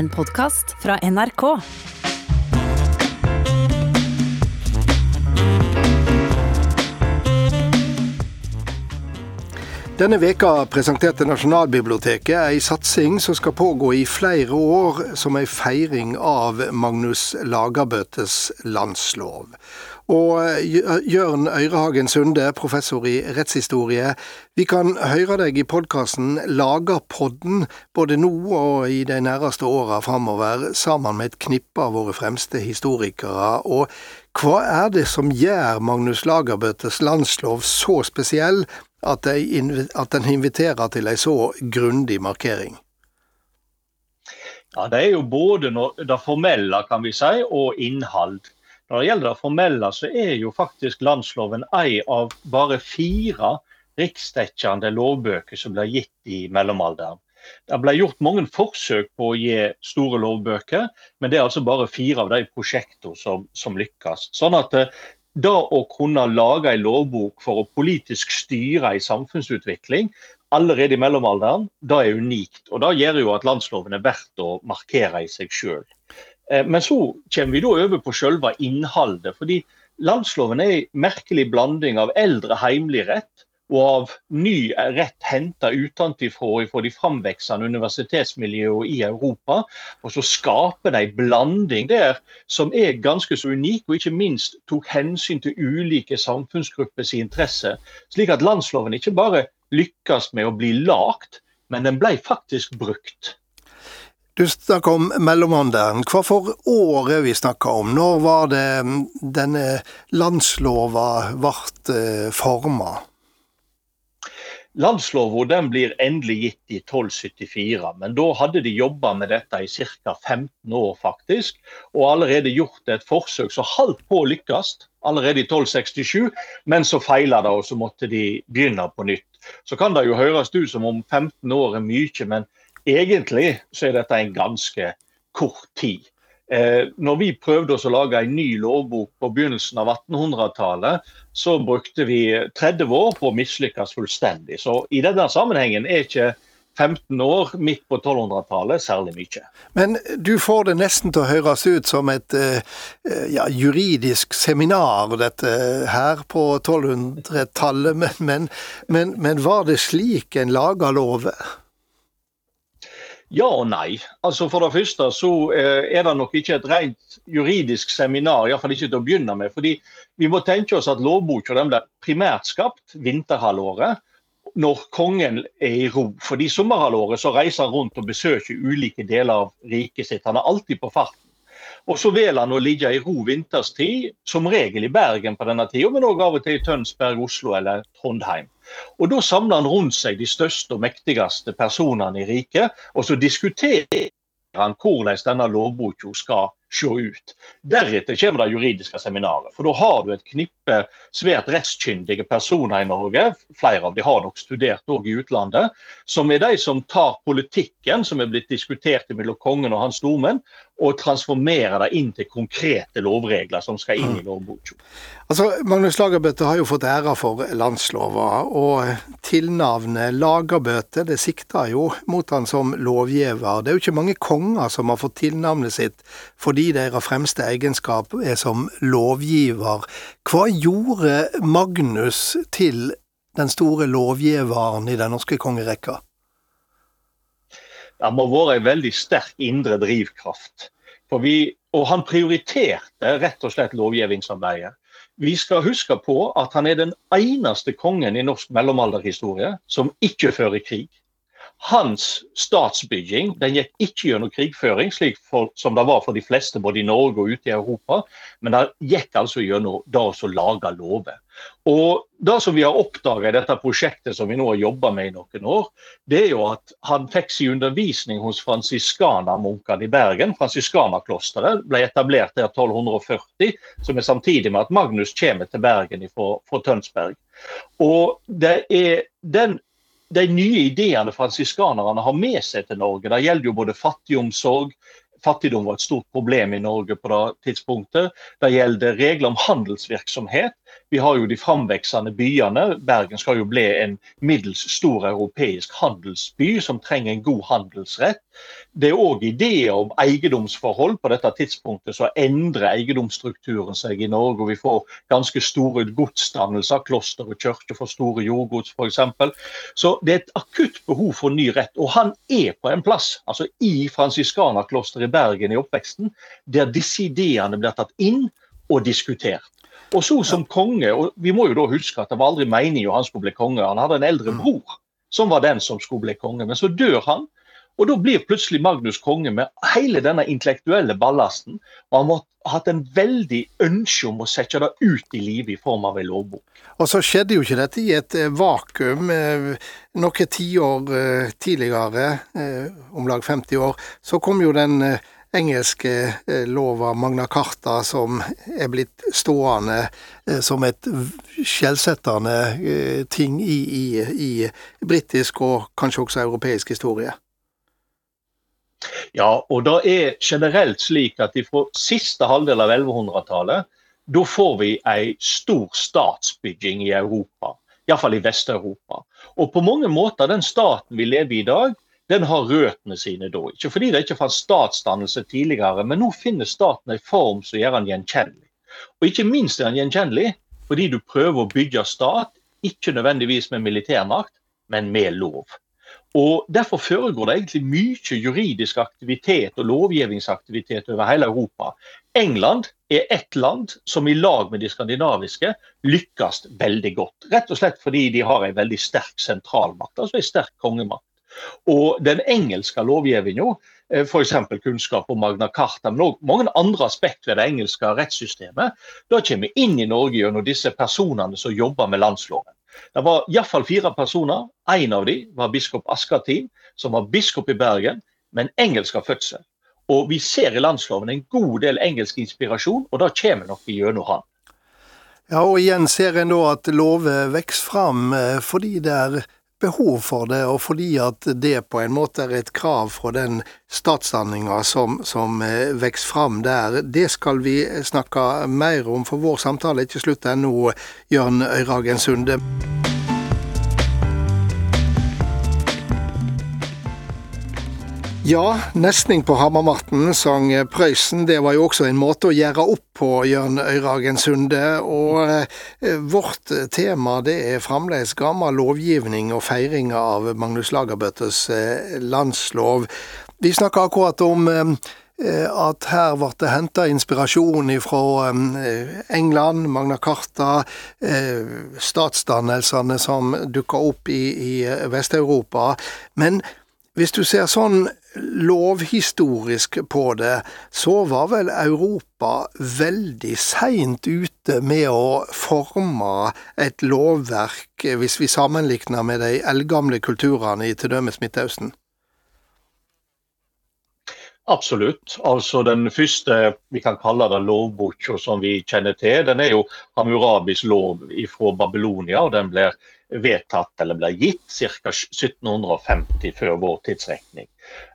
En podkast fra NRK. Denne veka presenterte Nasjonalbiblioteket ei satsing som skal pågå i flere år, som ei feiring av Magnus Lagerbøtes landslov. Og Jørn Øyrehagen Sunde, professor i rettshistorie, vi kan høre deg i podkasten Lagerpodden både nå og i de nærmeste åra framover, sammen med et knippe av våre fremste historikere. Og hva er det som gjør Magnus Lagerbøtes landslov så spesiell, at, at den inviterer til en så grundig markering? Ja, Det er jo både det formelle kan vi si, og innhold. Når det gjelder det formelle, så er jo faktisk landsloven ei av bare fire riksdekkende lovbøker som ble gitt i mellomalderen. Det ble gjort mange forsøk på å gi store lovbøker, men det er altså bare fire av de prosjektene som, som lykkes. Sånn at eh, det å kunne lage en lovbok for å politisk styre en samfunnsutvikling allerede i mellomalderen, det er unikt. Og Det gjør jo at landsloven er verdt å markere i seg sjøl. Eh, men så kommer vi da over på selve innholdet. fordi Landsloven er en merkelig blanding av eldre heimlig rett og av ny rett henta utenfra fra de framveksende universitetsmiljøene i Europa. Og så skaper de blanding der som er ganske så unik, og ikke minst tok hensyn til ulike samfunnsgruppers interesse. Slik at landsloven ikke bare lykkes med å bli lagt, men den ble faktisk brukt. Du snakker om mellomalderen. Hva for år er vi snakker om? Når var det denne landslova ble eh, Landsloven blir endelig gitt i 1274, men da hadde de jobba med dette i ca. 15 år, faktisk. Og allerede gjort et forsøk som halvt på å lykkes allerede i 1267, men så feila det, og så måtte de begynne på nytt. Så kan det jo høres ut som om 15 år er mye, men egentlig så er dette en ganske kort tid. Eh, når vi prøvde oss å lage en ny lovbok på begynnelsen av 1800-tallet, så brukte vi 30 år på å mislykkes fullstendig. Så i denne sammenhengen er ikke 15 år midt på 1200-tallet særlig mye. Men du får det nesten til å høres ut som et eh, ja, juridisk seminar, dette her på 1200-tallet. Men, men, men, var det slik en laga lover? Ja og nei. Altså For det første så eh, er det nok ikke et rent juridisk seminar, iallfall ikke til å begynne med. fordi Vi må tenke oss at lovboka ble primært skapt vinterhalvåret, når kongen er i ro. Fordi sommerhalvåret så reiser han rundt og besøker ulike deler av riket sitt. Han er alltid på farten. Og så velger han å ligge i ro vinterstid, som regel i Bergen på denne tida, men òg av og til i Tønsberg, Oslo eller Trondheim. Og Da samler han rundt seg de største og mektigste personene i riket, og så diskuterer han hvordan denne lovboka skal se ut. Deretter kommer det juridiske seminaret. For da har du et knippe svært rettskyndige personer i Norge, flere av de har nok studert òg i utlandet, som er de som tar politikken som er blitt diskutert mellom kongen og hans stormenn, og transformerer det inn til konkrete lovregler som skal inn i lovboka. Altså, Magnus Lagerbøte har jo fått æra for landslova, og tilnavnet Lagerbøte det sikter jo mot han som lovgiver. Det er jo ikke mange konger som har fått tilnavnet sitt fordi fordi deres fremste egenskap er som lovgiver. Hva gjorde Magnus til den store lovgiveren i den norske kongerekka? Det må ha vært en veldig sterk indre drivkraft. Vi, og han prioriterte rett og slett lovgivningsarbeidet. Vi skal huske på at han er den eneste kongen i norsk mellomalderhistorie som ikke fører krig hans statsbygging den gikk ikke gjennom krigføring, slik for, som det var for de fleste både i Norge og ute i Europa, men det gikk altså gjennom det å lage lover. Og Det som vi har oppdaga i dette prosjektet som vi nå har jobba med i noen år, det er jo at han fikk sin undervisning hos fransiskanermunkene i Bergen. Fransiskanerklosteret ble etablert der 1240, som er samtidig med at Magnus kommer til Bergen fra Tønsberg. Og det er den de nye ideene fransiskanerne har med seg til Norge. Det gjelder jo både fattigomsorg, fattigdom var et stort problem i Norge på det tidspunktet. Det gjelder regler om handelsvirksomhet. Vi har jo de framveksende byene. Bergen skal jo bli en middels stor europeisk handelsby som trenger en god handelsrett. Det er òg ideer om eiendomsforhold. På dette tidspunktet så endrer eiendomsstrukturen seg i Norge, og vi får ganske store godsdannelser. Kloster og kirker får store jordgods f.eks. Så det er et akutt behov for ny rett. Og han er på en plass, altså i fransiskanerklosteret i Bergen i oppveksten, der disse ideene blir tatt inn og diskutert. Og så som konge, og vi må jo da huske at det var aldri meningen han skulle bli konge. Han hadde en eldre mm. bror som var den som skulle bli konge. Men så dør han, og da blir plutselig Magnus konge med hele denne intellektuelle ballasten. Og han har hatt en veldig ønske om å sette det ut i livet i form av en lovbok. Og så skjedde jo ikke dette i et eh, vakuum. Eh, Noen tiår eh, tidligere, om lag 50 år, så kom jo den engelske eh, lova Magna Carta som er blitt stående eh, som et skjellsettende eh, ting i, i, i britisk og kanskje også europeisk historie. Ja, og det er generelt slik at fra siste halvdel av 1100-tallet, da får vi ei stor statsbygging i Europa. Iallfall i Vest-Europa. Og på mange måter, den staten vi lever i i dag, den har røttene sine da. Ikke fordi det ikke fantes statsdannelse tidligere, men nå finner staten en form som gjør den gjenkjennelig. Og ikke minst er den gjenkjennelig fordi du prøver å bygge stat, ikke nødvendigvis med militærmakt, men med lov. Og Derfor foregår det egentlig mye juridisk aktivitet og lovgivningsaktivitet over hele Europa. England er ett land som i lag med de skandinaviske lykkes veldig godt. Rett og slett fordi de har en veldig sterk sentralmakt, altså en sterk kongemakt. Og den engelske lovgivninga, eh, f.eks. kunnskap om Magna Carta, men også mange andre aspekt ved det engelske rettssystemet, da kommer inn i Norge gjennom disse personene som jobber med landsloven. Det var iallfall fire personer. En av dem var biskop Askatin, som var biskop i Bergen, men engelsk av fødsel. Og vi ser i landsloven en god del engelsk inspirasjon, og da kommer nok gjennom han. Ja, og igjen ser en da at lover vokser fram eh, fordi det er behov for det, og fordi at det på en måte er et krav fra den statsdanninga som, som eh, vokser fram der. Det skal vi snakke mer om, for vår samtale er ikke slutt ennå, Jørn Øyragen Sunde. Ja, nesning på Hammermarten' sang Prøysen. Det var jo også en måte å gjøre opp på, Jørn Øyragen Sunde. Og eh, vårt tema det er fremdeles gammel lovgivning og feiring av Magnus Lagerbøttes eh, landslov. Vi snakka akkurat om eh, at her ble det henta inspirasjon fra eh, England, Magna Carta, eh, statsdannelsene som dukka opp i, i Vest-Europa. Men hvis du ser sånn lovhistorisk på det, så var vel Europa veldig seint ute med å forme et lovverk, hvis vi sammenligner med de eldgamle kulturene i til dømes Midtøsten? Absolutt. Altså Den første vi kan kalle det lovboka som vi kjenner til, den er jo Hammurabis lov fra Babylonia. og Den blir vedtatt eller ble gitt ca. 1750 før vår tidsregning.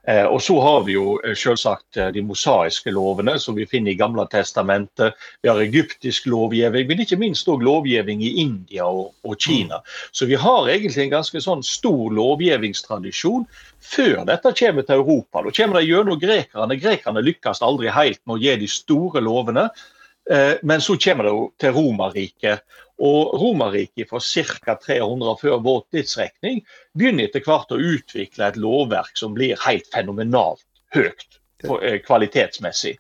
Eh, og Så har vi jo eh, selvsagt eh, de mosaiske lovene som vi finner i Gamle testamentet. Vi har egyptisk lovgivning, men ikke minst også lovgivning i India og, og, Kina. Så vi har egentlig en ganske sånn stor lovgivningstradisjon før dette kommer til Europa. Da kommer det gjennom grekerne. Grekerne lykkes aldri helt med å gi de store lovene. Men så kommer det jo til Romerriket. Og Romerriket fra ca. 300 før vår tidsrekning begynner etter hvert å utvikle et lovverk som blir helt fenomenalt høyt eh, kvalitetsmessig.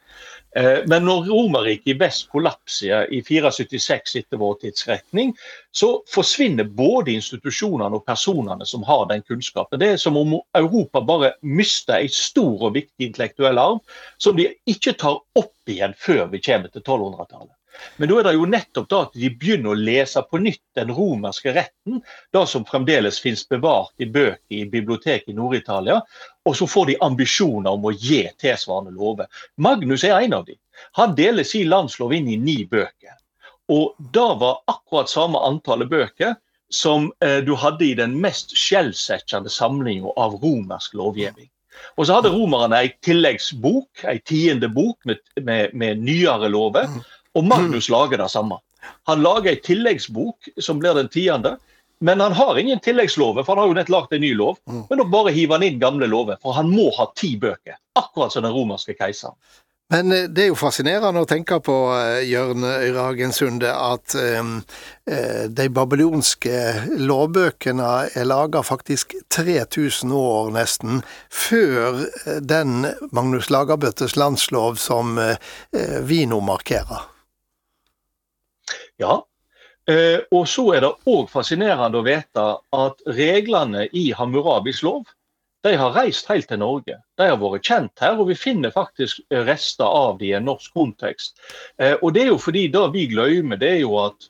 Eh, men når Romerriket i vest kollapser i 476 etter vår tidsretning, så forsvinner både institusjonene og personene som har den kunnskapen. Det er som om Europa bare mister en stor og viktig intellektuell arv, som de ikke tar opp igjen før vi kommer til 1200-tallet. Men da er det jo nettopp da at de begynner å lese på nytt den romerske retten, det som fremdeles finnes bevart i bøker i biblioteket i Nord-Italia, og så får de ambisjoner om å gi tilsvarende lover. Magnus er en av dem. Han deler sin landslov inn i ni bøker. Og det var akkurat samme antallet bøker som eh, du hadde i den mest skjellsettende samlinga av romersk lovgivning. Og så hadde romerne ei tilleggsbok, ei tiende bok med, med, med nyere lover. Og Magnus lager det samme. Han lager ei tilleggsbok som blir den tiende. Men han har ingen tilleggslover, for han har jo nett lagd en ny lov. Mm. Men da bare hiver han inn gamle lover, for han må ha ti bøker. Akkurat som den romerske keiseren. Men eh, det er jo fascinerende å tenke på, eh, Jørn Øyrehagen Sunde, at um, de babylonske lovbøkene er laga faktisk 3000 år nesten før den Magnus Lagerbøttes landslov som vi nå markerer. Ja, uh, og så er det òg fascinerende å vite at reglene i Hammurabis lov de har reist helt til Norge. De har vært kjent her, og vi finner faktisk rester av de i en norsk kontekst. Eh, og det er jo fordi det vi glemmer, det er jo at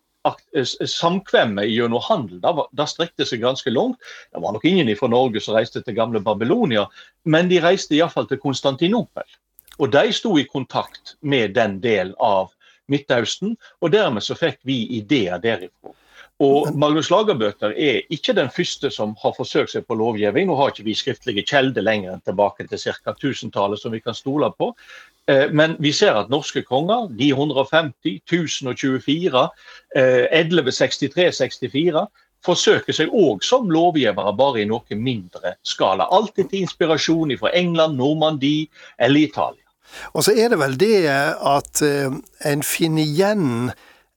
eh, samkvemmet gjennom handel da, da strekte seg ganske langt. Det var nok ingen fra Norge som reiste til gamle Babylonia, men de reiste iallfall til Konstantinopel. Og de sto i kontakt med den delen av Midtøsten, og dermed så fikk vi ideer derifra. Og Magnus Lagerbøter er ikke den første som har forsøkt seg på lovgivning. Nå har ikke vi skriftlige kjelder lenger enn tilbake til ca. 1000-tallet som vi kan stole på. Eh, men vi ser at norske konger, de 150, 1024, 1163-64, forsøker seg òg som lovgivere, bare i noe mindre skala. Alltid til inspirasjon fra England, Normandie eller Italia. Og så er det vel det at eh, en finner igjen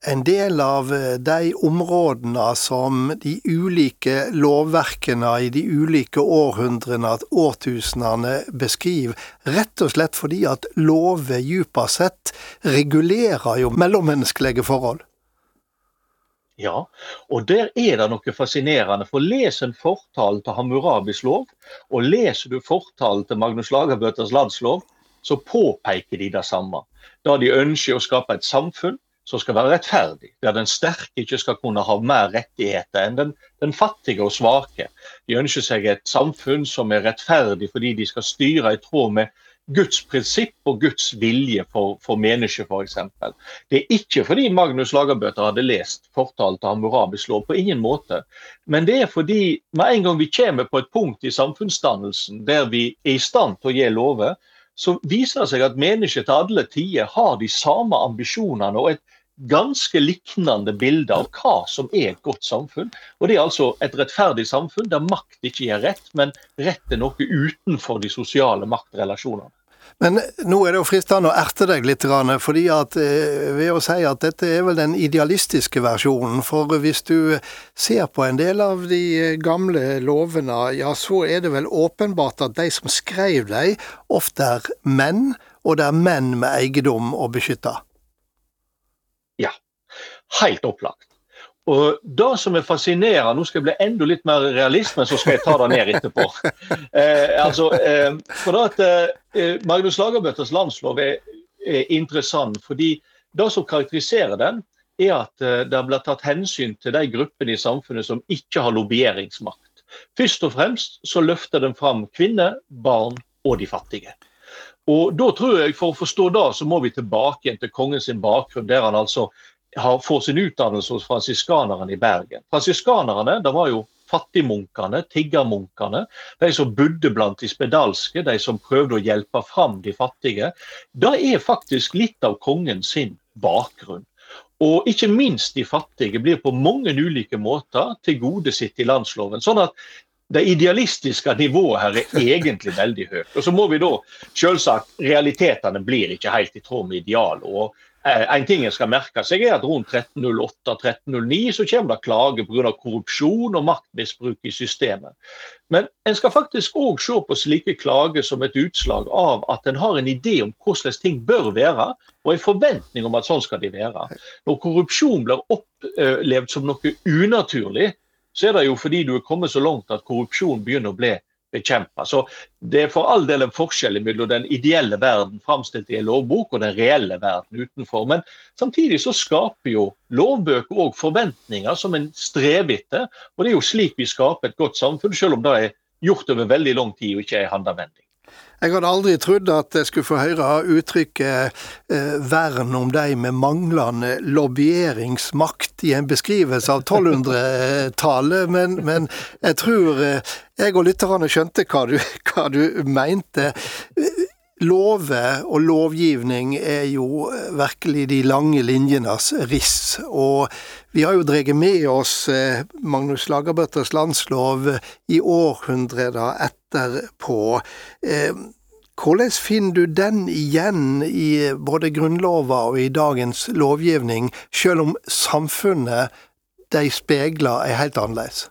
en del av eh, de områdene som de ulike lovverkene i de ulike århundrene, årtusenene, beskriver, rett og slett fordi at lover djupest sett regulerer jo mellommenneskelige forhold. Ja, og der er det noe fascinerende. For les en fortale til Hammurabis lov, og leser du fortalen til Magnus Lagerbøters landslov, så påpeker de det samme. Da de ønsker å skape et samfunn som skal være rettferdig, der den sterke ikke skal kunne ha mer rettigheter enn den, den, fattige og svake. De ønsker seg et samfunn som er rettferdig fordi de skal styre i tråd med Guds prinsipp og Guds vilje for, for mennesket, f.eks. Det er ikke fordi Magnus Lagerbøter hadde lest fortalt av Hammurabis lov, på ingen måte. Men det er fordi med en gang vi kommer på et punkt i samfunnsdannelsen der vi er i stand til å gi lover, så viser det seg at mennesker til alle tider har de samme ambisjonene og et ganske liknende bilde av hva som er et godt samfunn. Og Det er altså et rettferdig samfunn der makt ikke gir rett, men rett er noe utenfor de sosiale maktrelasjonene. Men nå er det jo fristende å erte deg litt, fordi at eh, ved å si at dette er vel den idealistiske versjonen. For hvis du ser på en del av de gamle lovene, ja så er det vel åpenbart at de som skrev dem, ofte er menn, og det er menn med eiendom å beskytte. Ja, Helt opplagt. Og Det som er fascinerende, nå skal jeg bli enda litt mer realist, men så skal jeg ta det ned etterpå. Eh, altså, eh, for at eh, Magnus Lagerbøtters landslov er, er, interessant, fordi det som karakteriserer den, er at eh, det blir tatt hensyn til de gruppene i samfunnet som ikke har lobbyeringsmakt. Først og fremst så løfter den fram kvinner, barn og de fattige. Og da tror jeg For å forstå det, så må vi tilbake igjen til kongens bakgrunn, der han altså har, får sin utdannelse hos fransiskanerne i Bergen. Fransiskanerne det var jo fattigmunkene, tiggermunkene, de som bodde blant de spedalske, de som prøvde å hjelpe fram de fattige. Det er faktisk litt av kongen sin bakgrunn. Og ikke minst de fattige blir på mange ulike måter tilgodesett i landsloven. Sånn at det idealistiske nivået her er egentlig veldig høyt. Og så må vi da selvsagt Realitetene blir ikke helt i tråd med idealet. og en ting en skal merke seg er at Rundt 1308-1309 så kommer det klage pga. korrupsjon og maktmisbruk i systemet. Men en skal faktisk òg se på slike klager som et utslag av at en har en idé om hvordan ting bør være, og en forventning om at sånn skal de være. Når korrupsjon blir opplevd som noe unaturlig, så er det jo fordi du er kommet så langt at korrupsjon begynner å bli bekjempe. Så Det er for all del en forskjell mellom den ideelle verden framstilt i en lovbok og den reelle verden utenfor. Men samtidig så skaper jo lovbøker òg forventninger som en strever etter. Og det er jo slik vi skaper et godt samfunn, selv om det er gjort over veldig lang tid og ikke er handavending. Jeg hadde aldri trodd at jeg skulle få høre uttrykket eh, 'vern om de med manglende lobbyeringsmakt' i en beskrivelse av 1200-tallet, men, men, jeg tror eh, jeg og lytterne skjønte hva du, hva du mente. Lover og lovgivning er jo virkelig de lange linjenes riss. Og vi har jo dratt med oss eh, Magnus Lagerbøtters landslov i århundrer etterpå. Eh, hvordan finner du den igjen i både Grunnlova og i dagens lovgivning, selv om samfunnet de speiler er helt annerledes?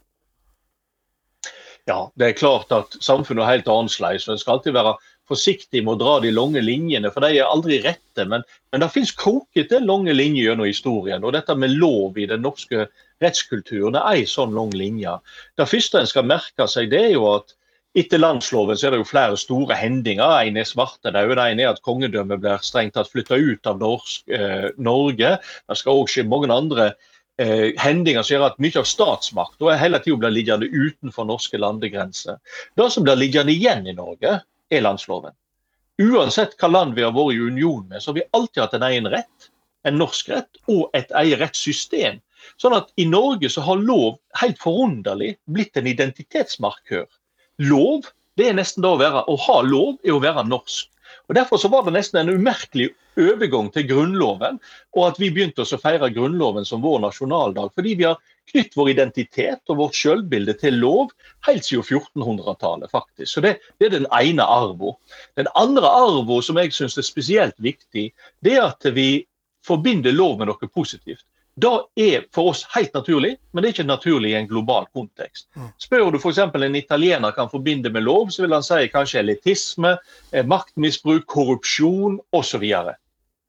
Ja, det er klart at samfunnet er helt annerledes. En skal alltid være forsiktig med å dra de lange linjene, for de er aldri rette. Men, men det finnes krokete lange linjer gjennom historien. Og dette med lov i den norske rettskulturen er ei sånn lang linje. Det første en skal merke seg, det er jo at etter landsloven så er det jo flere store hendinger. En er svartedauden, en er at kongedømmet blir strengt tatt flytta ut av norsk, eh, Norge. Det skal òg skje mange andre eh, hendinger som gjør at mye av statsmakta hele tida blir liggende utenfor norske landegrenser. Det som blir liggende igjen i Norge, er landsloven. Uansett hva land vi har vært i union med, så har vi alltid hatt en egen rett, en norsk rett, og et eget rettssystem. Sånn at i Norge så har lov helt forunderlig blitt en identitetsmarkør. Lov det er nesten da å være, å ha lov er å være norsk. Og Derfor så var det nesten en umerkelig overgang til Grunnloven, og at vi begynte å feire Grunnloven som vår nasjonaldag. Fordi vi har knytt vår identitet og vårt selvbilde til lov helt siden 1400-tallet. faktisk. Så det, det, er den ene arven. Den andre arven som jeg syns er spesielt viktig, det er at vi forbinder lov med noe positivt. Det er for oss helt naturlig, men det er ikke naturlig i en global kontekst. Mm. Spør du f.eks. en italiener kan forbinde med lov, så vil han si kanskje elitisme, eh, maktmisbruk, korrupsjon osv.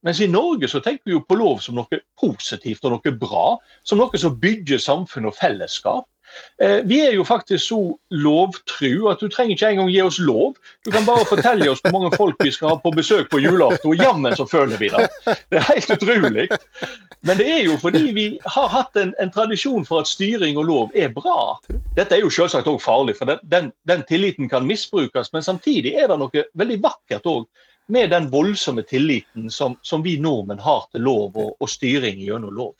Mens i Norge så tenker vi jo på lov som noe positivt og noe bra. Som noe som bygger samfunn og fellesskap. Eh, vi er jo faktisk så lovtru at du trenger ikke engang gi oss lov. Du kan bare fortelle oss hvor mange folk vi skal ha på besøk på julaften, og jammen så føler vi det. Det er helt utrolig. Men det er jo fordi vi har hatt en, en tradisjon for at styring og lov er bra. Dette er jo selvsagt òg farlig, for den, den, den, tilliten kan misbrukes. Men samtidig er det noe veldig vakkert òg med den voldsomme tilliten som, som vi nordmenn har til lov og, og styring gjennom lov.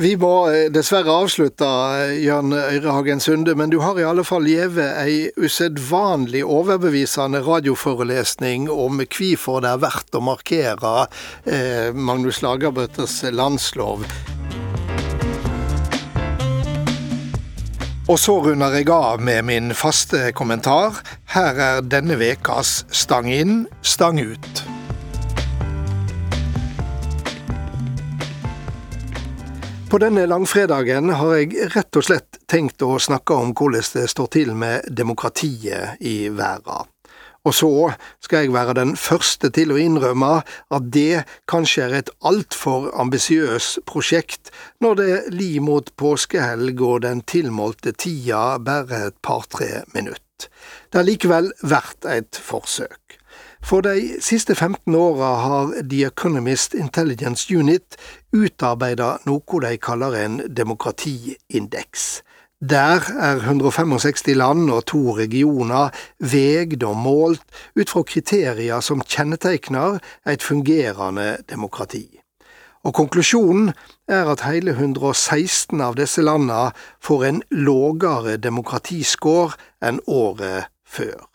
Vi må eh, dessverre avslutte, eh, Jørn Øyrehagen Sunde, men du har i alle fall gjeve ei usedvanlig overbevisende radioforelesning om hvorfor det er verdt å markere eh, Magnus Lagerbøttes landslov. Og så runder jeg av med min faste kommentar. Her er denne vekas Stang inn, stang ut. På denne langfredagen har jeg rett og slett tenkt å snakke om hvordan det står til med demokratiet i verden. Og så skal jeg være den første til å innrømme at det kanskje er et altfor ambisiøst prosjekt når det li mot påskehelg og den tilmålte tida bare et par-tre minutt. Det er likevel verdt et forsøk. For de siste 15 åra har The Economist Intelligence Unit utarbeida noe de kaller en demokratiindeks. Der er 165 land og to regioner veid og målt ut fra kriterier som kjennetegner et fungerende demokrati. Og konklusjonen er at hele 116 av disse landene får en lågere demokratiscore enn året før.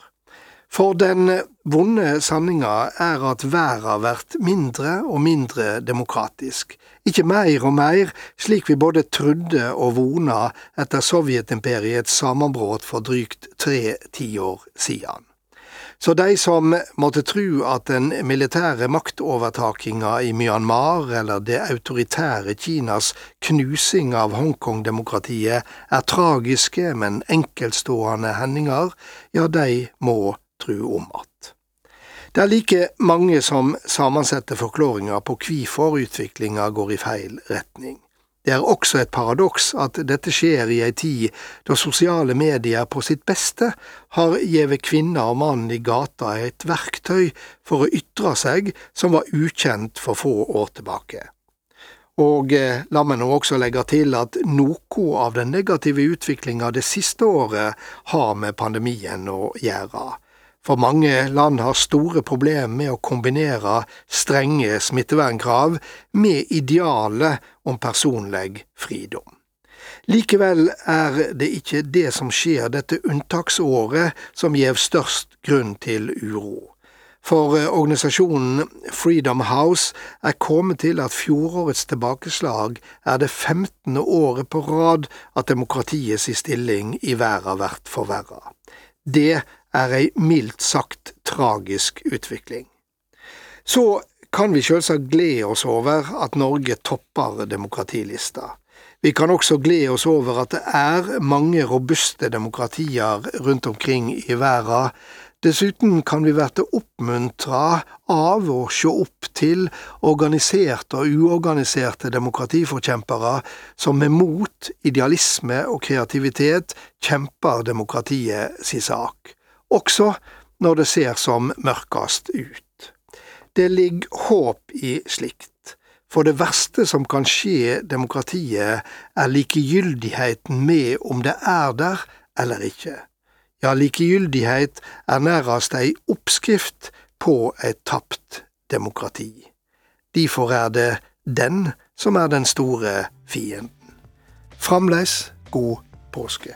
For den vonde sanninga er at verda vert mindre og mindre demokratisk, ikke mer og mer, slik vi både trudde og vona etter Sovjetimperiets sammenbrudd for drygt tre tiår siden. Så de som måtte tru at den militære maktovertakinga i Myanmar eller det autoritære Kinas knusing av Hongkong-demokratiet er tragiske, men enkeltstående hendinger, ja, de må tru om att. Det er like mange som sammensetter forklaringer på hvorfor utviklinga går i feil retning. Det er også et paradoks at dette skjer i ei tid da sosiale medier på sitt beste har gjeve kvinner og mann i gata et verktøy for å ytre seg som var ukjent for få år tilbake. Og eh, la meg nå også legge til at noe av den negative utviklinga det siste året har med pandemien å gjøre for mange land har store problemer med å kombinere strenge smittevernkrav med idealet om personlig fridom. Likevel er det ikke det som skjer dette unntaksåret som gjev størst grunn til uro. For eh, organisasjonen Freedom House er kommet til at fjorårets tilbakeslag er det 15. året på rad at demokratiets stilling i verden blir forverra. Det er ei mildt sagt tragisk utvikling. Så kan vi selvsagt glede oss over at Norge topper demokratilista. Vi kan også glede oss over at det er mange robuste demokratier rundt omkring i verden. Dessuten kan vi verte oppmuntra av å se opp til organiserte og uorganiserte demokratiforkjempere som med mot, idealisme og kreativitet kjemper demokratiet si sak, også når det ser som mørkast ut. Det ligger håp i slikt. For det verste som kan skje demokratiet, er likegyldigheten med om det er der eller ikke. Ja, likegyldighet er nærast ei oppskrift på et tapt demokrati. Derfor er det den som er den store fienden. Framleis god påske.